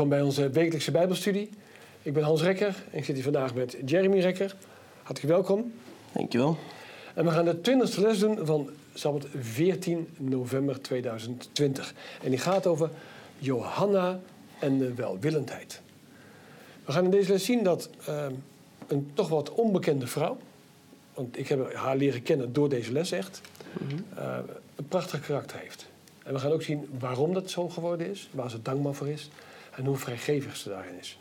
Welkom bij onze wekelijkse Bijbelstudie. Ik ben Hans Rekker en ik zit hier vandaag met Jeremy Rekker. Hartelijk welkom. Dankjewel. En we gaan de twintigste les doen van Sabbat 14 november 2020. En die gaat over Johanna en de welwillendheid. We gaan in deze les zien dat eh, een toch wat onbekende vrouw, want ik heb haar leren kennen door deze les echt, uh, een prachtig karakter heeft. En we gaan ook zien waarom dat zo geworden is, waar ze dankbaar voor is en hoe vrijgevig ze daarin is.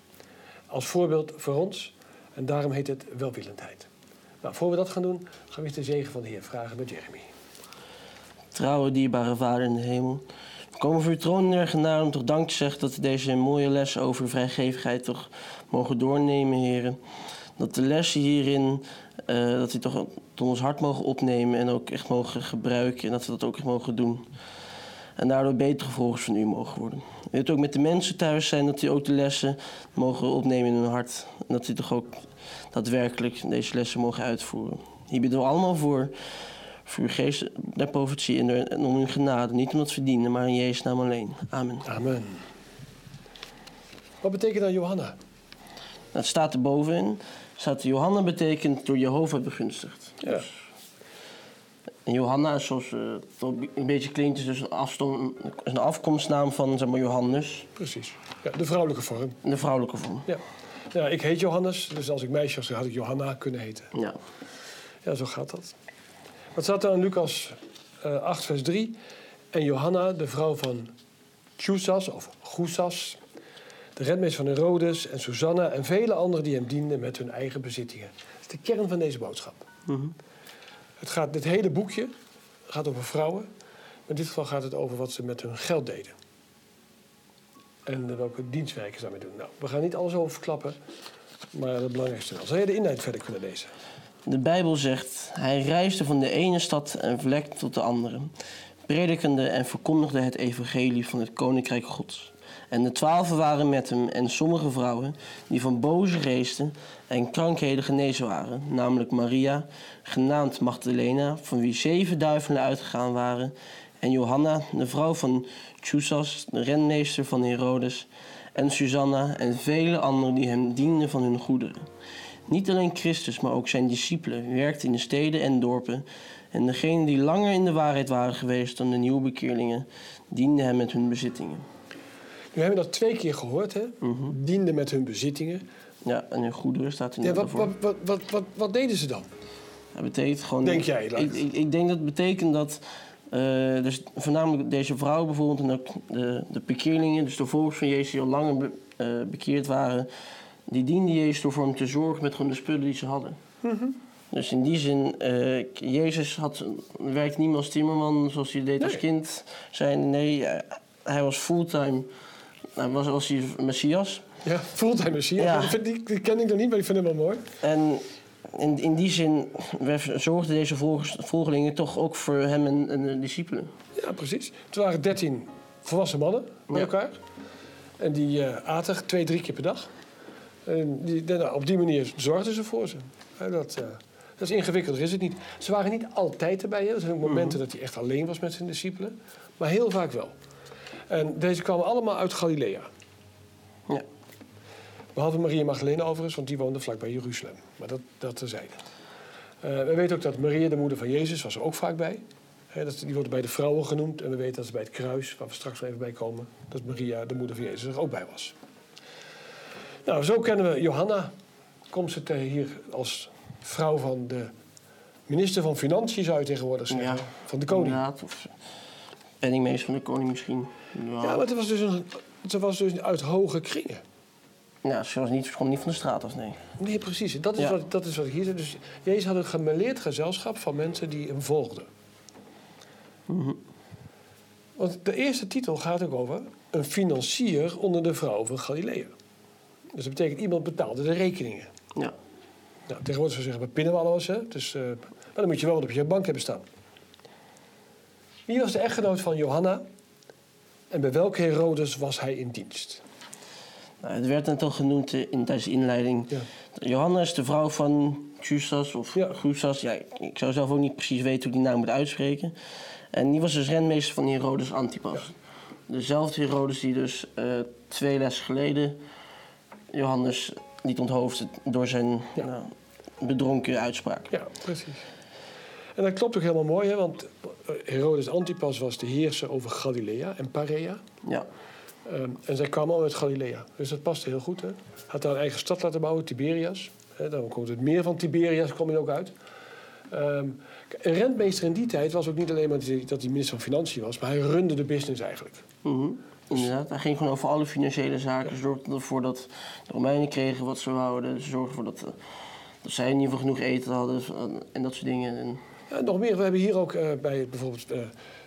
Als voorbeeld voor ons, en daarom heet het welwillendheid. Nou, voor we dat gaan doen, gaan we eens de zegen van de Heer vragen met Jeremy. Trouwe, dierbare Vader in de hemel. We komen voor uw troon neer om toch dank te zeggen dat we deze mooie les over vrijgevigheid toch mogen doornemen, heren. Dat de lessen hierin, uh, dat die toch tot ons hart mogen opnemen en ook echt mogen gebruiken en dat we dat ook echt mogen doen. En daardoor betere volgers van u mogen worden. U wilt ook met de mensen thuis zijn dat die ook de lessen mogen opnemen in hun hart. En dat die toch ook daadwerkelijk deze lessen mogen uitvoeren. Hier bidden we allemaal voor, voor uw geest der profetie en om uw genade. Niet om het verdienen, maar in Jezus naam alleen. Amen. Amen. Wat betekent dan Johanna? Het staat er bovenin. Staat Johanna betekent door Jehovah begunstigd. Ja. Dus, en Johanna is zoals uh, een beetje klinkt, is dus een, een afkomstnaam van zeg maar, Johannes. Precies. Ja, de vrouwelijke vorm. De vrouwelijke vorm. Ja. ja, ik heet Johannes, dus als ik meisje was, had ik Johanna kunnen heten. Ja. Ja, zo gaat dat. Wat staat er in Lucas uh, 8, vers 3? En Johanna, de vrouw van Chusas of Goesas, de redmeester van Herodes en Susanna en vele anderen die hem dienden met hun eigen bezittingen. Dat is de kern van deze boodschap. Mm -hmm. Het gaat, dit hele boekje gaat over vrouwen. In dit geval gaat het over wat ze met hun geld deden. En welke dienstwerken ze daarmee doen. Nou, we gaan niet alles over verklappen, maar het belangrijkste wel. Zou je de inleiding verder kunnen lezen? De Bijbel zegt, hij reisde van de ene stad en vlek tot de andere, predikende en verkondigde het evangelie van het koninkrijk Gods. En de twaalfen waren met hem en sommige vrouwen die van boze geesten en krankheden genezen waren, namelijk Maria, genaamd Magdalena, van wie zeven duivelen uitgegaan waren, en Johanna, de vrouw van Chusas, de renmeester van Herodes, en Susanna en vele anderen die hem dienden van hun goederen. Niet alleen Christus, maar ook zijn discipelen werkten in de steden en dorpen, en degenen die langer in de waarheid waren geweest dan de nieuwe bekeerlingen, dienden hem met hun bezittingen. Nu hebben we dat twee keer gehoord, hè? Mm -hmm. Dienden met hun bezittingen. Ja, en hun goederen staat in Ja, wat, wat, wat, wat, wat, wat deden ze dan? Dat betekent gewoon. Denk jij, Ik, ik, ik, denk dat het betekent dat. Uh, dus voornamelijk deze vrouwen bijvoorbeeld en ook de, de bekeerlingen, dus de volgers van Jezus die al langer be, uh, bekeerd waren, die dienden Jezus door voor hem te zorgen met gewoon de spullen die ze hadden. Mm -hmm. Dus in die zin, uh, Jezus had, werkte niet meer als timmerman zoals hij deed Nee. als kind. Zijn, nee, hij was fulltime. Hij was als hij Messias. Ja, fulltime Messias. Ja. Die, die, die ken ik nog niet, maar ik vind hem wel mooi. En in, in die zin zorgden deze volgers, volgelingen toch ook voor hem en, de discipelen. Ja, precies. Het waren dertien volwassen mannen met Ja. elkaar. En die uh, aten twee, drie keer per dag. En die, nou, op die manier zorgden ze voor ze. Dat, uh, dat is ingewikkelder, is het niet. Ze waren niet altijd erbij. Hè. Er zijn ook momenten dat hij echt alleen was met zijn discipelen. Maar heel vaak wel. En deze kwamen allemaal uit Galilea. Ja. Behalve Maria Magdalena overigens, want die woonde vlakbij Jeruzalem. Maar dat, dat terzijde. Uh, we weten ook dat Maria, de moeder van Jezus, was er ook vaak bij. He, dat, die wordt bij de vrouwen genoemd. En we weten dat ze bij het kruis, waar we straks nog even bij komen... dat Maria, de moeder van Jezus, er ook bij was. Nou, zo kennen we Johanna. Komt ze hier als vrouw van de minister van Financiën, zou je tegenwoordig zeggen. Ja, van de koning. Of penningmeester van de koning misschien. Ja, maar het was dus, een, het was dus uit hoge kringen. Ja, ze was niet, ze kwam niet van de straat af, nee. Nee, precies. Dat is, Ja. wat, dat is wat ik hier zeg. Dus Jezus had een gemêleerd gezelschap van mensen die hem volgden. Mhm. Want de eerste titel gaat ook over een financier onder de vrouw van Galilea. Dus dat betekent iemand betaalde de rekeningen. Ja. Nou, tegenwoordig zou zeggen, we pinnen we alles. Hè? Dus, eh, maar dan moet je wel wat op je bank hebben staan. Wie was de echtgenoot van Johanna? En bij welke Herodes was hij in dienst? Nou, het werd net al genoemd eh, in, tijdens de inleiding. Ja. Johannes, de vrouw van Chusas of Ja. Chusas. Ja, ik zou zelf ook niet precies weten hoe die naam moet uitspreken. En die was dus renmeester van Herodes Antipas. dezelfde Herodes die dus eh, twee lessen geleden Johannes niet onthoofde door zijn Ja. nou, bedronken uitspraak. Ja, precies. En dat klopt ook helemaal mooi, hè? want Herodes Antipas was de heerser over Galilea en Parea. Ja, Ehm, en zij kwamen al uit Galilea. Dus dat paste heel goed. Hè? Had daar een eigen stad laten bouwen, Tiberias. Hè, dan komt het meer van Tiberias kwam er ook uit. Ehm, een rentmeester in die tijd was ook niet alleen maar dat hij minister van Financiën was, maar hij runde de business eigenlijk. Mhm, inderdaad. Hij ging gewoon over alle financiële zaken. Zorgde ervoor dat de Romeinen kregen wat ze wouden. Ze zorgde ervoor dat, eh, dat zij in ieder geval genoeg eten hadden eh, en dat soort dingen. En, Ja, nog meer, we hebben hier ook eh, bij bijvoorbeeld eh,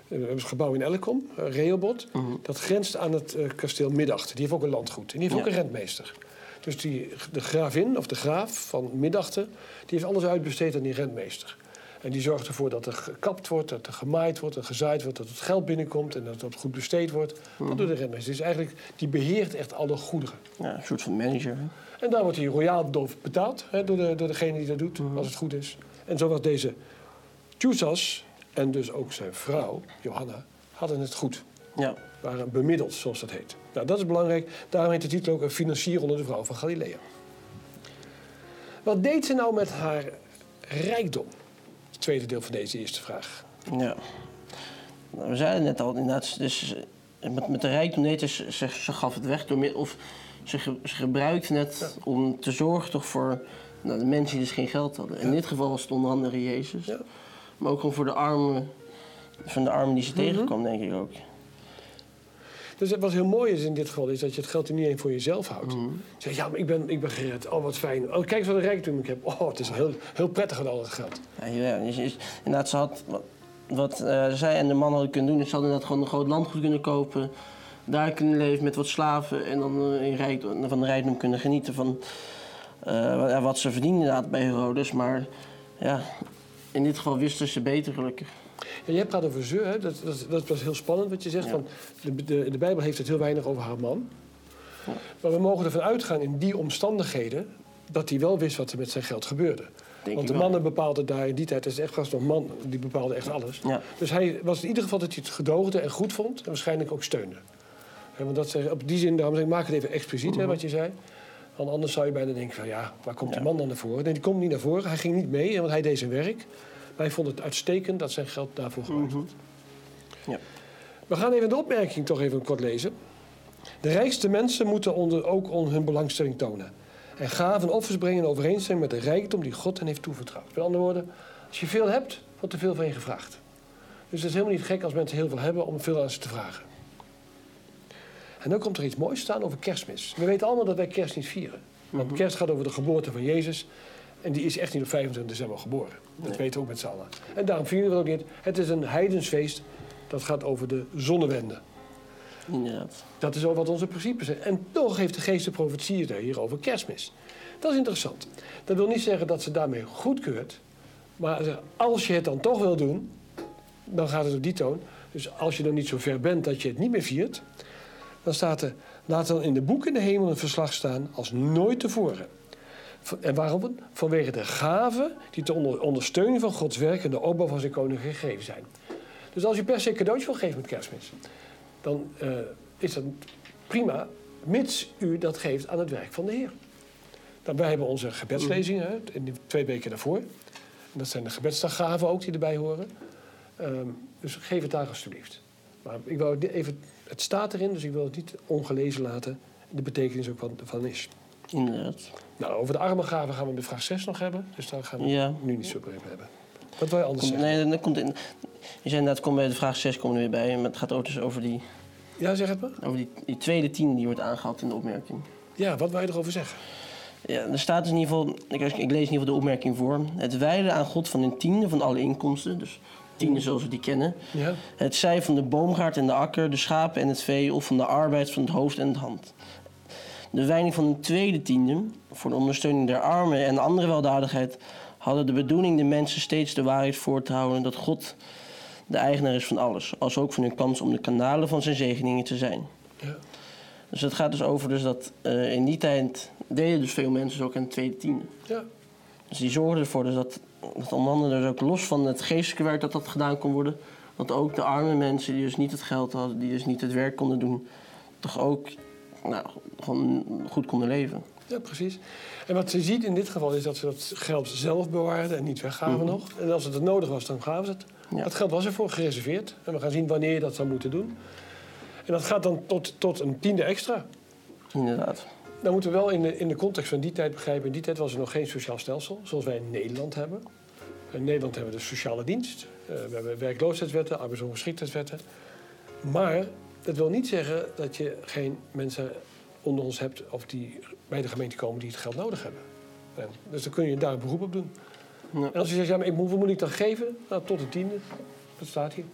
een gebouw in Elkom, eh, Rehoboth. Mhm. Dat grenst aan het eh, kasteel Middachten. Die heeft ook een landgoed. En die heeft Ja. ook een rentmeester. Dus die, de gravin, of de graaf van Middachten, die heeft alles uitbesteed aan die rentmeester. En die zorgt ervoor dat er gekapt wordt, dat er gemaaid wordt, en gezaaid wordt, dat het geld binnenkomt en dat het goed besteed wordt. Mhm. Dat doet de rentmeester. Dus eigenlijk, die beheert echt alle goederen. ja, een soort van manager. hè. En daar wordt hij royaal doof betaald hè, door, de, door degene die dat doet, als het goed is. En zo was deze Tjoesas en dus ook zijn vrouw, Johanna, hadden het goed. Ja, Waren bemiddeld, zoals dat heet. Nou, dat is belangrijk. Daarom heet de titel ook een financier onder de vrouw van Galilea. Wat deed ze nou met haar rijkdom? Het tweede deel van deze eerste vraag. ja. We zeiden net al, inderdaad, dus met, met de rijkdom deed ze, ze, ze gaf het weg door middel, of ze, ge- ze gebruikte het om te zorgen toch voor nou, de mensen die dus geen geld hadden. In dit geval was het onder andere Jezus. Ja. Maar ook gewoon voor de armen, van de armen die ze tegenkwam, denk ik ook. Dus wat heel mooi is in dit geval, is dat je het geld er niet alleen voor jezelf houdt. Zeg, ja, maar ik ben, ik ben gered. Oh, wat fijn. Oh, kijk eens wat een rijkdom ik heb. Oh, het is heel, heel prettig met al het geld. Ja, ja, dus- dus inderdaad, ze had wat, wat eh, zij en de man hadden kunnen doen, is ze hadden inderdaad gewoon een groot landgoed kunnen kopen. Daar kunnen leven met wat slaven en dan eh, in rijkdom, van de rijkdom kunnen genieten van eh, wat ze verdienen inderdaad bij Herodes. Maar ja, in dit geval wisten ze beter gelukkig. Ja, jij praat over ze, hè? Dat, dat, dat was heel spannend wat je zegt. Ja. Van de, de, de Bijbel heeft het heel weinig over haar man. Maar we mogen ervan uitgaan in die omstandigheden dat hij wel wist wat er met zijn geld gebeurde. Denk Want de mannen bepaalden daar in die tijd, is echt vast nog man, die bepaalde echt alles. Ja. Dus hij was in ieder geval dat hij het gedoogde en goed vond en waarschijnlijk ook steunde. Want dat ze, op die zin, daarom zeg ik, maak het even expliciet, hè, wat je zei. Want anders zou je bijna denken van ja, waar komt die Mhm. Man dan naar voren? Nee, die komt niet naar voren. Hij ging niet mee, want hij deed zijn werk. Maar hij vond het uitstekend dat zijn geld daarvoor gebruikt wordt. Ja. We gaan even de opmerking toch even kort lezen. De rijkste mensen moeten onder, ook hun belangstelling tonen. En gaven en offers brengen in overeenstemming met de rijkdom die God hen heeft toevertrouwd. Met andere woorden, als je veel hebt, wordt er veel van je gevraagd. Dus het is helemaal niet gek als mensen heel veel hebben om veel aan ze te vragen. En dan komt er iets moois staan over kerstmis. We weten allemaal dat wij kerst niet vieren. Want kerst gaat over de geboorte van Jezus. En die is echt niet op 25 december geboren. Dat Nee. weten we ook met z'n allen. En daarom vieren we het ook niet. Het is een heidensfeest. Dat gaat over de zonnewende. Inderdaad. Dat is ook wat onze principes zijn. En toch heeft de geest de profetieën daar hier over kerstmis. Dat is interessant. Dat wil niet zeggen dat ze daarmee goedkeurt. Maar als je het dan toch wil doen, dan gaat het op die toon. Dus als je dan niet zo ver bent dat je het niet meer viert, dan staat er, laat dan in de boek in de hemel een verslag staan als nooit tevoren. En waarom? Vanwege de gaven die ter onder- ondersteuning van Gods werk en de opbouw van zijn koning gegeven zijn. Dus als je per se een cadeautje wil geven met kerstmis, dan eh, is dat prima, mits u dat geeft aan het werk van de Heer. Nou, wij hebben onze gebedslezingen in die twee weken daarvoor. En dat zijn de gebedsdaggaven ook die erbij horen. Ehm, dus geef het daar alsjeblieft. Maar ik wou even, het staat erin, dus ik wil het niet ongelezen laten. De betekenis ook wat van is. Inderdaad. Nou, over de armengaven gaan we bij vraag 6 nog hebben. Dus daar gaan we Ja. nu niet zo over hebben. Wat wil je anders Komt, zeggen? nee, dat komt in, je zei inderdaad, kom bij de vraag 6 komen er weer bij. Maar het gaat ook dus over die, Ja, zeg het maar. over die, die tweede tien die wordt aangehaald in de opmerking. Ja, wat wil je erover zeggen? Ja, er staat dus in ieder geval, ik, ik lees in ieder geval de opmerking voor. Het wijden aan God van een tiende van alle inkomsten, dus tiende zoals we die kennen. Ja. Het zij van de boomgaard en de akker, de schapen en het vee, of van de arbeid van het hoofd en het hand. De wijding van een tweede tiende, voor de ondersteuning der armen en andere weldadigheid, hadden de bedoeling de mensen steeds de waarheid voor te houden dat God de eigenaar is van alles, als ook van hun kans om de kanalen van zijn zegeningen te zijn. ja. Dus het gaat dus over dus dat eh, in die tijd deden dus veel mensen ook aan de tweede tiende. ja. Dus die zorgden ervoor dus dat, dat onder andere dus ook los van het geestelijke werk dat dat gedaan kon worden, dat ook de arme mensen die dus niet het geld hadden, die dus niet het werk konden doen, toch ook nou, gewoon goed konden leven. Ja, precies. En wat ze ziet in dit geval is dat ze dat geld zelf bewaarden en niet weggaven nog. En als het nodig was, dan gaven ze het. Ja. Dat geld was ervoor gereserveerd. En we gaan zien wanneer je dat zou moeten doen. En dat gaat dan tot, tot een tiende extra. Inderdaad. Dan moeten we wel in de, in de context van die tijd begrijpen... in die tijd was er nog geen sociaal stelsel, zoals wij in Nederland hebben. In Nederland hebben we de sociale dienst. eh, we hebben werkloosheidswetten, arbeidsongeschiktheidswetten. Maar dat wil niet zeggen dat je geen mensen onder ons hebt... of die bij de gemeente komen die het geld nodig hebben. En dus dan kun je daar een beroep op doen. Ja. En als je zegt, ja, maar ik, moet- hoeveel moet ik dan geven? Nou, tot de tiende. Dat staat hier.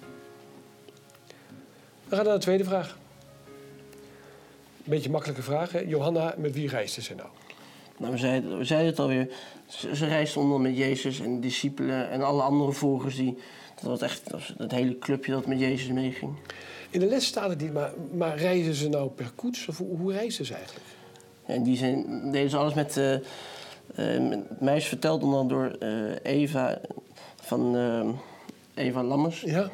Dan gaan we naar de tweede vraag. Een beetje makkelijke vraag. Hè? Johanna, met wie reisde ze nou? Nou, we, zeiden, we zeiden het alweer. Ze, ze reisden onder met Jezus en de discipelen en alle andere volgers. Die, dat was echt dat was het hele clubje dat met Jezus meeging. In de les staat het niet, maar, maar reizen ze nou per koets? Of hoe, hoe reizen ze eigenlijk? En die zijn, deden ze alles met. eh eh, met- mij is verteld onder door eh, Eva van Eva Lammers. Ja,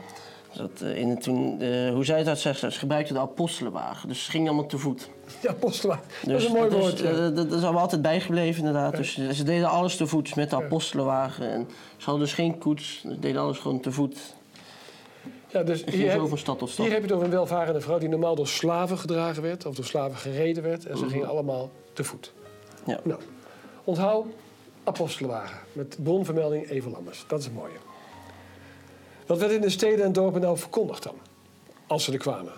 Dat, eh, in het, toen, eh, hoe zij het uit zegt, ze gebruikte de apostelenwagen. Dus ze gingen allemaal te voet. ja apostelen. dat Dus is een mooi dat woord. Is, ja. eh, dat, dat is allemaal altijd bijgebleven inderdaad. Dus ze, deden alles te voet met de apostelenwagen. En ze hadden dus geen koets, ze deden alles gewoon te voet. ja, dus hier, heb, van stad tot stad. hier heb je het over een welvarende vrouw... die normaal door slaven gedragen werd... of door slaven gereden werd. En ze Mhm. gingen allemaal te voet. Ja. Nou, onthoud apostelenwagen. Met bronvermelding Lammers. Dat is het mooie. Wat werd in de steden en dorpen nou verkondigd dan? Als ze er kwamen.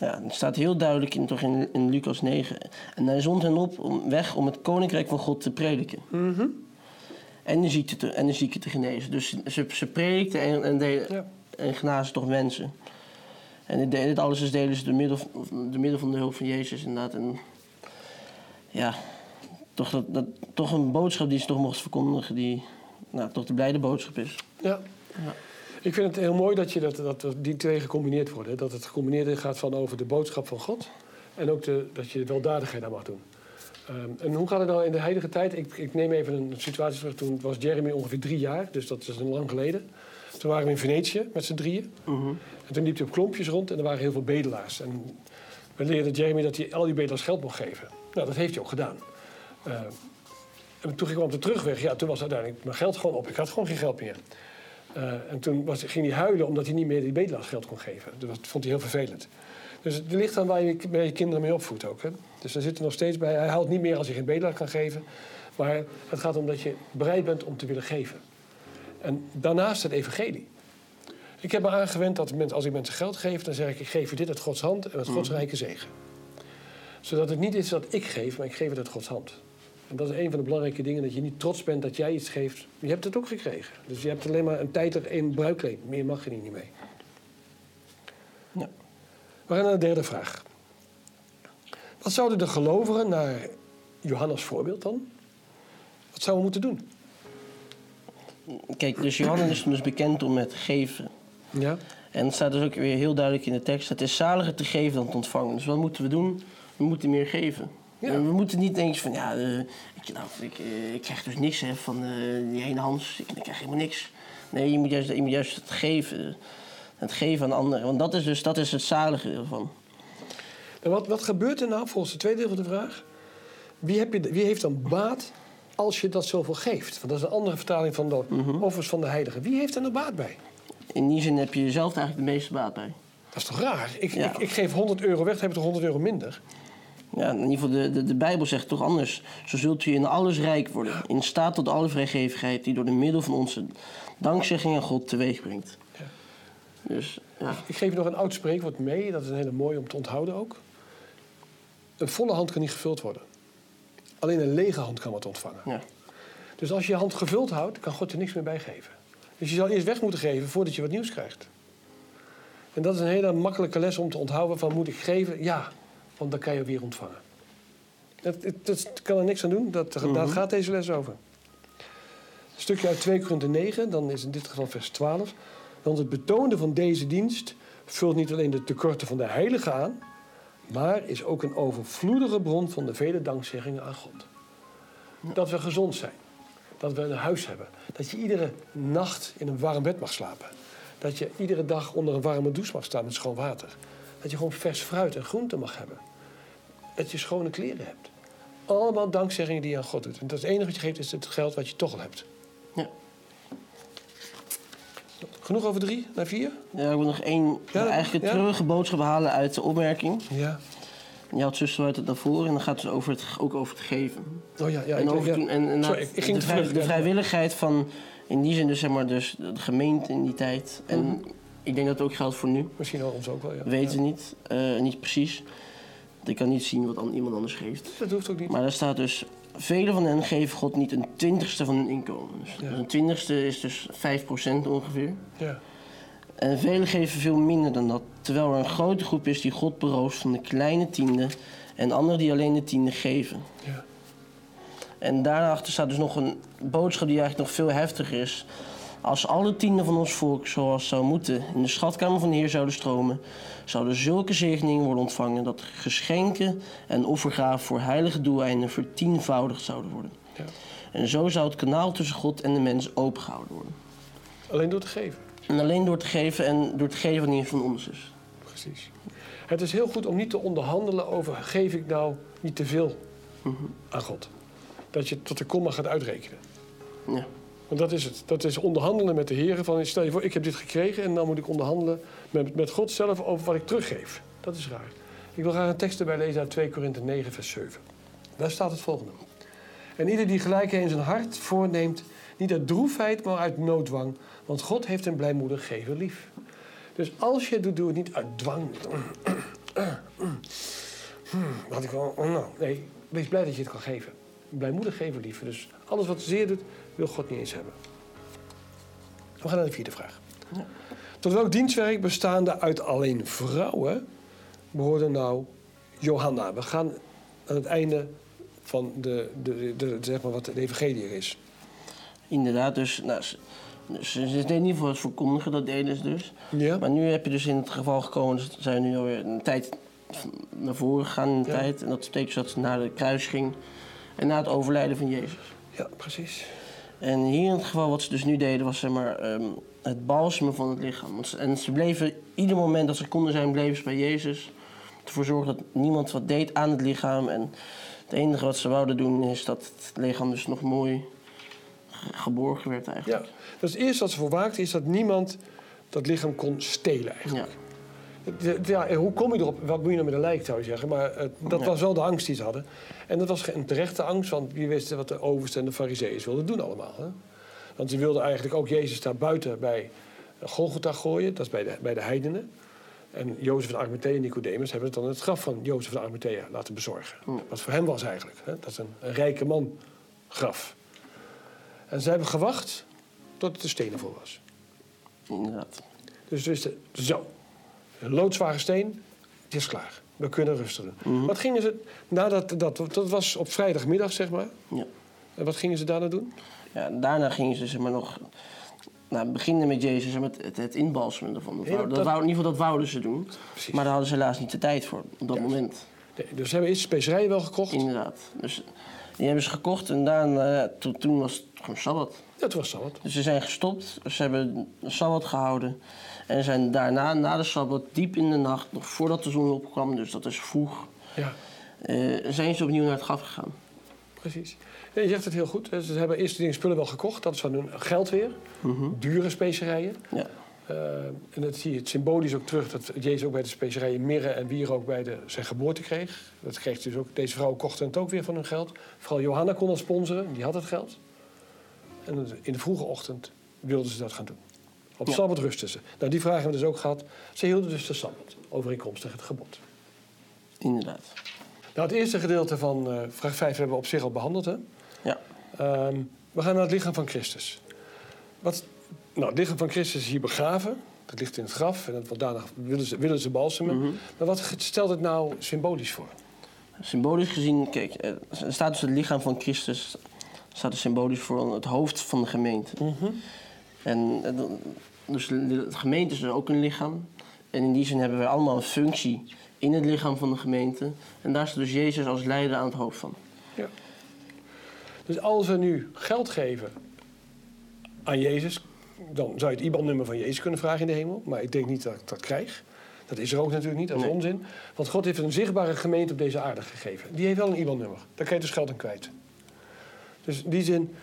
Ja, het staat heel duidelijk in, toch in, in Lucas 9. En hij zond hen op om, weg om het koninkrijk van God te prediken. en, de ziekte te, en de te genezen. Dus ze- ze, predikten en, en, deden, Ja. en genazen toch mensen. En dit, dit alles is delen ze door middel, door middel van de hulp van Jezus inderdaad. En ja, toch, dat, dat, toch een boodschap die ze toch mocht verkondigen... die nou, toch de blijde boodschap is. Ja. Ik vind het heel mooi dat, je dat, dat die twee gecombineerd worden. hè. Dat het gecombineerde gaat van over de boodschap van God. En ook de, dat je de weldadigheid aan mag doen. Ehm, en hoe gaat het nou in de huidige tijd? Ik, ik neem even een situatie terug. Toen was Jeremy ongeveer drie jaar. Dus dat is een lang geleden. Toen waren we in Venetië met z'n drieën. En toen liep hij op klompjes rond en er waren heel veel bedelaars. En we leerden Jeremy dat hij al die bedelaars geld mocht geven. Nou, dat heeft hij ook gedaan. Eh, en toen ging ik op de terugweg, ja, toen was uiteindelijk mijn geld gewoon op. Ik had gewoon geen geld meer. Eh, en toen was, ging hij huilen omdat hij niet meer die bedelaars geld kon geven. Dus Dat vond hij heel vervelend. Dus het ligt aan waar je, waar je kinderen mee opvoedt ook. Hè? Dus daar zit er nog steeds bij. Hij haalt niet meer als hij geen bedelaar kan geven. Maar het gaat om dat je bereid bent om te willen geven. En daarnaast het evangelie. Ik heb me aangewend dat als ik mensen geld geef, dan zeg ik: ik geef je dit uit Gods hand en uit Gods rijke zegen. Zodat het niet is dat ik geef, maar ik geef het uit Gods hand. En dat is een van de belangrijke dingen, dat je niet trots bent dat jij iets geeft. Je hebt het ook gekregen. Dus je hebt alleen maar een tijd één bruikleen. Meer mag je niet mee. Ja. We gaan naar de derde vraag. Wat zouden de gelovigen, naar Johannes voorbeeld dan, wat zouden we moeten doen? Kijk, dus Johannes is dus bekend om het geven. Ja? En het staat dus ook weer heel duidelijk in de tekst: het is zaliger te geven dan te ontvangen. Dus wat moeten we doen? We moeten meer geven. Ja. En we moeten niet denken van ja, eh, ik, nou, ik, eh, ik krijg dus niks hè, van eh, die ene Hans. Ik, ik krijg helemaal niks. Nee, je moet juist, je moet juist het geven. Het geven aan anderen. Want dat is dus dat is het zalige ervan. En wat, wat gebeurt er nou, volgens de tweede deel van de vraag? Wie, heb je, wie heeft dan baat als je dat zoveel geeft? Want dat is een andere vertaling van de offers van de heiligen. Wie heeft er nou baat bij? In die zin heb je jezelf eigenlijk de meeste baat bij. Dat is toch raar? Ik, Ja. ik, ik geef 100 euro weg, dan heb ik toch 100 euro minder? Ja, in ieder geval, de, de, de Bijbel zegt toch anders. Zo zult u in alles rijk worden. In staat tot alle vrijgevigheid die door de middel van onze dankzegging aan God teweeg brengt. Ja. Dus ja, Ik geef je nog een oud spreekwoord mee, dat is een hele mooie om te onthouden ook. Een volle hand kan niet gevuld worden. Alleen een lege hand kan wat ontvangen. ja. Dus als je je hand gevuld houdt, kan God er niks meer bij geven. Dus je zal eerst weg moeten geven voordat je wat nieuws krijgt. En dat is een hele makkelijke les om te onthouden van moet ik geven? Ja, want dan kan je weer ontvangen. Dat, dat, dat kan er niks aan doen, dat, daar gaat deze les over. Een stukje uit 2 Korinther 9, dan is in dit geval vers 12. Want het betonen van deze dienst vult niet alleen de tekorten van de heiligen aan, maar is ook een overvloedige bron van de vele dankzeggingen aan God. Dat we gezond zijn. Dat we een huis hebben. Dat je iedere nacht in een warm bed mag slapen. dat je iedere dag onder een warme douche mag staan met schoon water. Dat je gewoon vers fruit en groente mag hebben. Dat je schone kleren hebt. Allemaal dankzeggingen die je aan God doet. En dat het enige wat je geeft is het geld wat je toch al hebt. Ja. Genoeg over drie naar vier? Ja, ik wil nog één, Ja, eigenlijk een ja. treurige boodschap halen uit de opmerking. Ja. Je had zuster uit het daarvoor en dan gaat het over het, ook over het geven. Oh ja, ja. en, over ja. toen, en, en Sorry, ik, ging de, vrij- vrijwilligheid van, in die zin dus zeg maar, dus de gemeente in die tijd. En Mhm. Ik denk dat het ook geldt voor nu. Misschien wel ons ook wel, ja. Weten Ja. niet, eh, niet precies. Ik kan niet zien wat an- iemand anders geeft. Dat hoeft ook niet. Maar daar staat dus, velen van hen geven God niet een twintigste van hun inkomen. Dus Ja. een twintigste is dus 5% ongeveer. Ja. En velen geven veel minder dan dat. Terwijl er een grote groep is die God berooft van de kleine tiende. En anderen die alleen de tiende geven. Ja. En daarachter staat dus nog een boodschap die eigenlijk nog veel heftiger is. Als alle tienden van ons volk, zoals zou moeten, in de schatkamer van de Heer zouden stromen, zouden zulke zegeningen worden ontvangen dat geschenken en offergaven voor heilige doeleinden vertienvoudigd zouden worden. Ja. En zo zou het kanaal tussen God en de mens opengehouden worden. Alleen door te geven. En alleen door te geven en door te geven wat niet van ons is. Precies. Het is heel goed om niet te onderhandelen over geef ik nou niet te veel aan God. Dat je tot de komma gaat uitrekenen. Ja. Want dat is het. Dat is onderhandelen met de Heer. Van stel je voor, ik heb dit gekregen en dan moet ik onderhandelen met, met God zelf over wat ik teruggeef. Dat is raar. Ik wil graag een tekst erbij lezen uit 2 Korinthe 9, vers 7. Daar staat het volgende. En ieder die gelijk in zijn hart voorneemt, niet uit droefheid, maar uit noodwang. Want God heeft een blijmoedig gever lief. Dus als je het doet, doe het niet uit dwang. Wat ik wel, oh, nou, nee, wees blij dat je het kan geven. Blijmoedig geven lief. Dus alles wat zeer doet, wil God niet eens hebben. We gaan naar de vierde vraag. Ja. Tot welk dienstwerk bestaande uit alleen vrouwen behoorde nou Johanna? We gaan aan het einde van de, de, de, zeg maar wat de evangelie is. Inderdaad, dus, nou, ze, ze deden niet voor het verkondigen, dat deden ze dus. Ja? Maar nu heb je dus in het geval gekomen, ze zijn nu alweer een tijd naar voren gegaan in de Ja. tijd. En dat betekent dus dat ze naar de kruis ging en na het overlijden van Jezus. Ja, precies. En hier in het geval wat ze dus nu deden was zeg maar, ehm, het balsemen van het lichaam. En ze bleven, ieder moment dat ze konden zijn, bleven ze bij Jezus. Ervoor zorgen dat niemand wat deed aan het lichaam. En het enige wat ze wouden doen is dat het lichaam dus nog mooi ge- geborgen werd Ja, eigenlijk. dat is het eerste wat ze voor waakten, is dat niemand dat lichaam kon stelen eigenlijk. Ja. De- de- Ja, hoe kom je erop? Wat moet je nou met een lijk, zou je zeggen? Maar eh, dat Ja. was wel de angst die ze hadden. En dat was geen terechte angst, want wie wisten wat de oversten en de fariseeën wilden doen allemaal. Hè? Want ze wilden eigenlijk ook Jezus daar buiten bij Golgotha gooien. Dat is bij de, bij de heidenen. En Jozef van Arimathea en Nicodemus hebben het dan het graf van Jozef van Arimathea laten bezorgen. Ja. Wat voor hem was eigenlijk. Hè? Dat is een, een rijke man graf. En ze hebben gewacht tot het er stenen voor was. Inderdaad. Dus ze wisten, zo, een loodzware steen, het is klaar. We kunnen rusten. Mhm. Wat gingen ze, nadat, dat, dat was op vrijdagmiddag zeg maar. Ja. En wat gingen ze daarna doen? Ja, daarna gingen ze zeg maar nog... Nou, beginnen met Jezus en met het, het inbalsemen ervan. Dat Ja, dat dat- wou- in ieder geval, dat wouden ze doen. Precies. Maar daar hadden ze helaas niet de tijd voor op dat Ja. moment. Nee, dus ze hebben eerst specerijen wel gekocht. Inderdaad. Dus die hebben ze gekocht en daarna, toen, toen was het gewoon Sabbat. Dat was wat. Dus ze zijn gestopt, ze hebben Sabbat gehouden. En zijn daarna, na de Sabbat, diep in de nacht, nog voordat de zon opkwam, dus dat is vroeg, Ja, eh, zijn ze opnieuw naar het graf gegaan. precies. Ja, je zegt het heel goed. Ze hebben eerst die dingen spullen wel gekocht. Dat is van hun geld weer. Dure specerijen. Ja. Eh, en dat zie je het symbolisch ook terug. Dat Jezus ook bij de specerijen mirre en wierook bij de, zijn geboorte kreeg. Dat kreeg dus ook, deze vrouw kochten het ook weer van hun geld. Vooral Johanna kon dat sponsoren. Die had het geld. En in de vroege ochtend wilden ze dat gaan doen. Op Ja. Sabbat rusten ze. Nou, die vragen hebben we dus ook gehad. Ze hielden dus de Sabbat. Overeenkomstig het gebod. Inderdaad. Nou, het eerste gedeelte van eh, vraag 5 hebben we op zich al behandeld. Hè? Ja. Ehm, we gaan naar het lichaam van Christus. Wat, nou, het lichaam van Christus is hier begraven. Dat ligt in het graf. En dat, wat daarna willen ze, willen ze balsemen. Mhm. Maar wat stelt het nou symbolisch voor? Symbolisch gezien, kijk, eh, er staat dus het lichaam van Christus, staat er symbolisch voor het hoofd van de gemeente. En eh, dus de gemeente is dus ook een lichaam. En in die zin hebben wij allemaal een functie in het lichaam van de gemeente. En daar staat dus Jezus als leider aan het hoofd van. Dus als we nu geld geven aan Jezus, dan zou je het IBAN-nummer van Jezus kunnen vragen in de hemel. Maar ik denk niet dat ik dat krijg. Dat is er ook natuurlijk niet, dat is Nee. onzin. Want God heeft een zichtbare gemeente op deze aarde gegeven. Die heeft wel een IBAN-nummer. Daar kan je dus geld aan kwijt. Dus in die zin,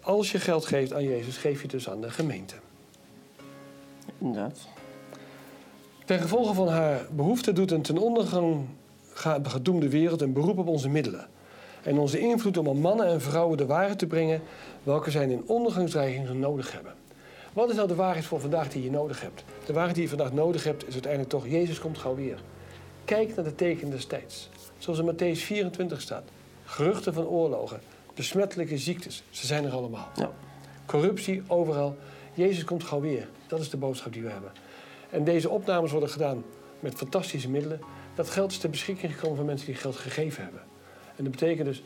als je geld geeft aan Jezus, geef je het dus aan de gemeente. Inderdaad. Ten gevolge van haar behoefte doet een ten ondergang ga- gedoemde wereld een beroep op onze middelen. En onze invloed om aan mannen en vrouwen de waarheid te brengen welke zij in ondergangsdreigingen nodig hebben. Wat is nou de waarheid voor vandaag die je nodig hebt? De waarheid die je vandaag nodig hebt is uiteindelijk toch, Jezus komt gauw weer. Kijk naar de tekenen des tijds. Zoals in Matthäus 24 staat. Geruchten van oorlogen, besmettelijke ziektes, ze zijn er allemaal. Ja. Corruptie overal. Jezus komt gauw weer. Dat is de boodschap die we hebben. En deze opnames worden gedaan met fantastische middelen. Dat geld is ter beschikking gekomen van mensen die geld gegeven hebben. En dat betekent dus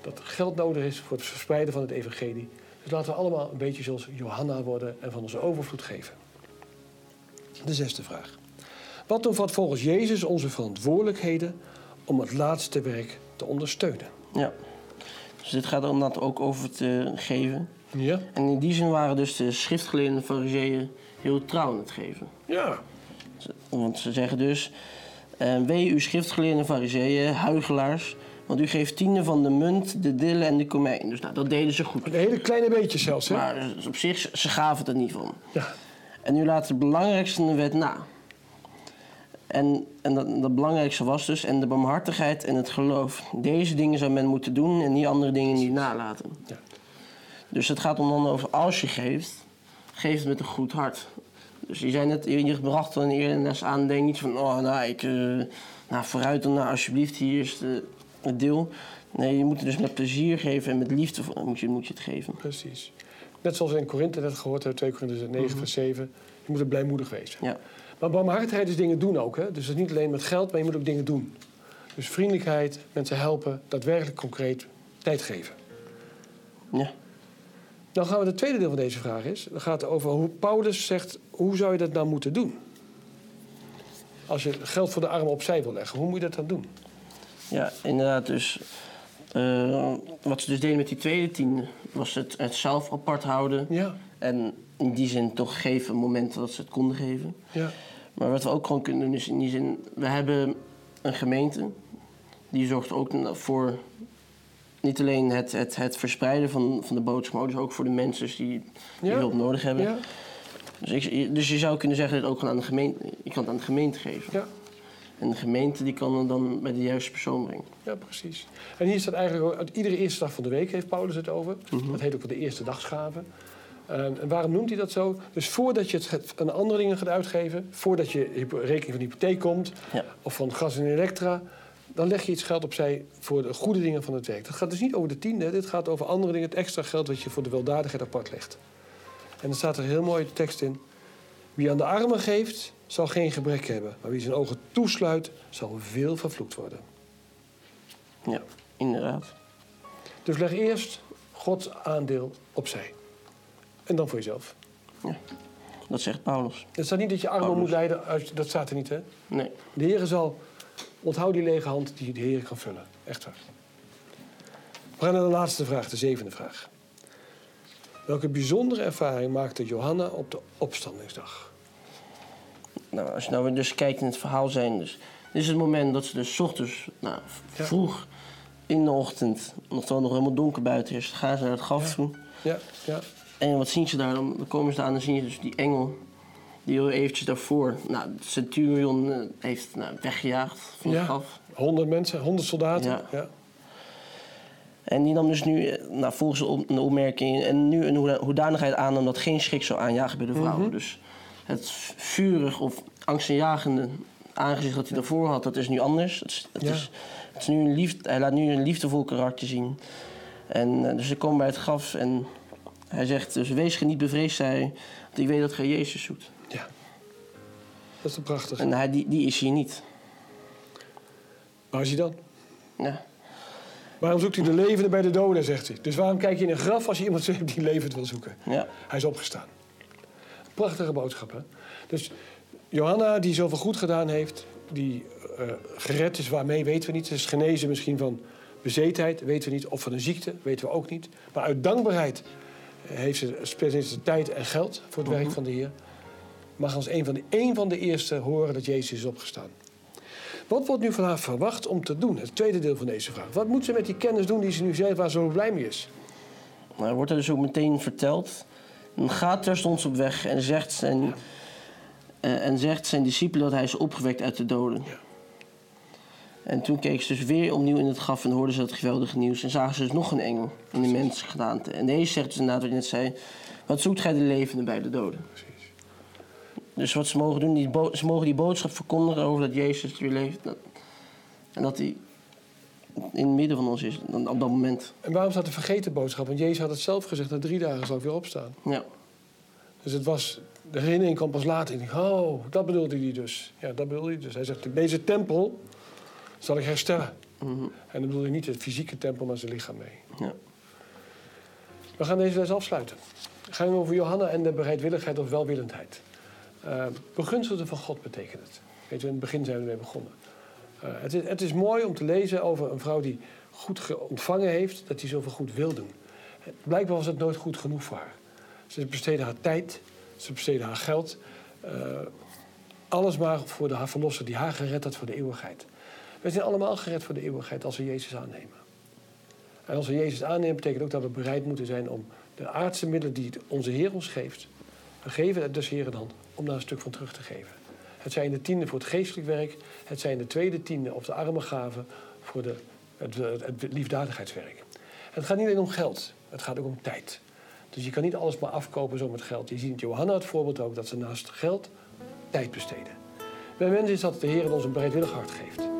dat geld nodig is voor het verspreiden van het evangelie. Dus laten we allemaal een beetje zoals Johanna worden en van onze overvloed geven. De zesde vraag. Wat omvat volgens Jezus onze verantwoordelijkheden om het laatste werk te ondersteunen? ja. Dus dit gaat inderdaad ook over eh, geven. Ja? En in die zin waren dus de schriftgeleerde fariseeën heel trouw in het geven. Ja. Want ze zeggen dus... eh wee u schriftgeleerde fariseeën, huigelaars... want u geeft tienden van de munt, de dille en de komijn. Dus nou, dat deden ze goed. Een hele kleine beetje zelfs, hè? Maar eh, op zich, ze- ze gaven het er niet van. Ja. En u laat het belangrijkste in de wet na. En, en dat, dat belangrijkste was dus, en de barmhartigheid en het geloof. Deze dingen zou men moeten doen en die andere dingen niet nalaten. Ja. Dus het gaat om dan over als je geeft, geef het met een goed hart. Dus je zei net, je bracht dan eerder aan, denk niet van, oh nou, ik, eh, nou vooruit dan, nou alsjeblieft, hier is de, het deel. Nee, je moet het dus met plezier geven en met liefde moet je, moet je het geven. Precies. Net zoals we in Korinthe net gehoord hebben, 2 Korinthe 9, vers 7. Je moet er blijmoedig wezen. Ja, Maar barmhartigheid is dingen doen ook. Hè? Dus het is niet alleen met geld, maar je moet ook dingen doen. Dus vriendelijkheid, mensen helpen, daadwerkelijk concreet tijd geven. ja, Dan gaan we het tweede deel van deze vraag is. Dan gaat het over hoe Paulus zegt, hoe zou je dat nou moeten doen? Als je geld voor de armen opzij wil leggen, hoe moet je dat dan doen? ja inderdaad. Dus eh, wat ze dus deden met die tweede tiende, was het, het zelf apart houden. Ja, En in die zin toch geven momenten dat ze het konden geven. ja, Maar wat we ook gewoon kunnen doen is in die zin... We hebben een gemeente. Die zorgt ook voor niet alleen het, het, het verspreiden van, van de boodschap... maar dus ook voor de mensen die, die Ja. hulp nodig hebben. ja, Dus, ik, dus je zou kunnen zeggen dat het ook gewoon aan de gemeente... Je kan het aan de gemeente geven. ja. En de gemeente die kan het dan bij de juiste persoon brengen. Ja, precies. En hier staat eigenlijk ook, iedere eerste dag van de week heeft Paulus het over. Mhm. Dat heet ook wel de eerste dagsgave. En, en waarom noemt hij dat zo? Dus voordat je het aan andere dingen gaat uitgeven, voordat je rekening van hypotheek komt, Ja. of van gas en elektra, dan leg je iets geld opzij voor de goede dingen van het werk. Dat gaat dus niet over de tiende, dit gaat over andere dingen, het extra geld wat je voor de weldadigheid apart legt. En dan staat er een heel mooie tekst in. Wie aan de armen geeft, zal geen gebrek hebben. Maar wie zijn ogen toesluit, zal veel vervloekt worden. Ja, inderdaad. Dus leg eerst Gods aandeel opzij. En dan voor jezelf. Dat zegt Paulus. Het staat niet dat je armen moet leiden, uit- dat staat er niet, hè? Nee. De Heer zal, onthoud die lege hand die de Heer kan vullen. Echt waar. We gaan naar de laatste vraag, de zevende vraag. Welke bijzondere ervaring maakte Johanna op de opstandingsdag? Nou, als je nou weer dus kijkt in het verhaal zijn... Dus, dit is het moment dat ze dus ochtends, nou, Ja. vroeg in de ochtend... nog het nog helemaal donker buiten is, gaan ze naar het graf Ja. toe... Ja, ja, En wat zien ze daar dan? Dan komen ze daar en dan zie je dus die engel. Die heel eventjes daarvoor, nou, centurion eh, heeft nou, weggejaagd van het Ja. graf. honderd mensen, honderd soldaten. Ja. Ja. En die nam dus nu, eh, nou, volgens de op- de opmerking, en nu een hoeda- hoedanigheid aan dat geen schrik zou aanjagen bij de vrouwen. Mhm. Dus het vurig of angstaanjagende aangezicht dat hij daarvoor had, dat is nu anders. Het is, het Ja. is, het is nu een lief, hij laat nu een liefdevol karakter zien. En eh, dus ze komen bij het graf en hij zegt, dus wees ge niet bevreesd, zei hij, want ik weet dat gij Jezus zoekt. ja. Dat is toch prachtig. En hij, die, die is hier niet. Waar is hij dan? Ja. Waarom zoekt hij de levenden bij de doden, zegt hij. Dus waarom kijk je in een graf als je iemand hebt die levend wil zoeken? Ja. Hij is opgestaan. Prachtige boodschap, hè? Dus Johanna, die zoveel goed gedaan heeft, die eh, gered is, waarmee weten we niet. Ze is genezen misschien van bezetenheid, weten we niet. Of van een ziekte, weten we ook niet. Maar uit dankbaarheid heeft ze, tijd en geld voor het werk van de Heer. Mag als een van, de, een van de eerste horen dat Jezus is opgestaan. Wat wordt nu van haar verwacht om te doen? Het tweede deel van deze vraag. Wat moet ze met die kennis doen die ze nu zelf waar ze zo blij mee is? Maar wordt er dus ook meteen verteld. Dan gaat terstond op weg en zegt zijn, eh, en zegt zijn discipelen dat hij is opgewekt uit de doden. Ja. En toen keek ze dus weer opnieuw in het graf en hoorden ze dat geweldige nieuws. En zagen ze dus nog een engel in de mensgedaante. En deze zegt dus inderdaad wat je net zei. Wat zoekt gij de levende bij de doden? Precies. Dus wat ze mogen doen, die ze mogen die boodschap verkondigen over dat Jezus weer leeft. Dat- En dat hij in het midden van ons is dan op dat moment. En waarom staat de vergeten boodschap? Want Jezus had het zelf gezegd, na drie dagen zal ik weer opstaan. Ja, Dus het was, de herinnering kwam pas later. Ik dacht, oh, dat bedoelde hij dus. Ja, dat bedoelde hij dus. Hij zegt, deze tempel zal ik herstellen. En dan bedoelde hij niet het fysieke tempel, maar zijn lichaam mee. ja. We gaan deze les afsluiten. Het gaat over Johanna en de bereidwilligheid of welwillendheid. Uh, begunstigde van God betekent het. Weet je, in het begin zijn we ermee begonnen. Eh, het, is, het is mooi om te lezen over een vrouw die goed ge- ontvangen heeft, dat die zoveel goed wil doen. Blijkbaar was het nooit goed genoeg voor haar. Ze besteedde haar tijd, ze besteedde haar geld. eh, alles maar voor de, haar verlosser die haar gered had voor de eeuwigheid. We zijn allemaal gered voor de eeuwigheid als we Jezus aannemen. En als we Jezus aannemen, betekent ook dat we bereid moeten zijn om de aardse middelen die onze Heer ons geeft, we geven het dus Heer dan, om daar een stuk van terug te geven. Het zijn de tienden voor het geestelijk werk, het zijn de tweede tienden of de arme gaven voor de, het liefdadigheidswerk. Het gaat niet alleen om geld, het gaat ook om tijd. Dus je kan niet alles maar afkopen zo met geld. Je ziet in Johanna het voorbeeld ook dat ze naast geld tijd besteden. Bij mensen is dat de Heer ons een bereidwillig hart geeft.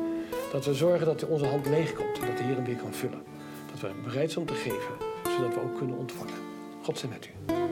Dat we zorgen dat onze hand leeg komt en dat de Heer hem weer kan vullen. Dat we bereid zijn om te geven, zodat we ook kunnen ontvangen. God zij met u.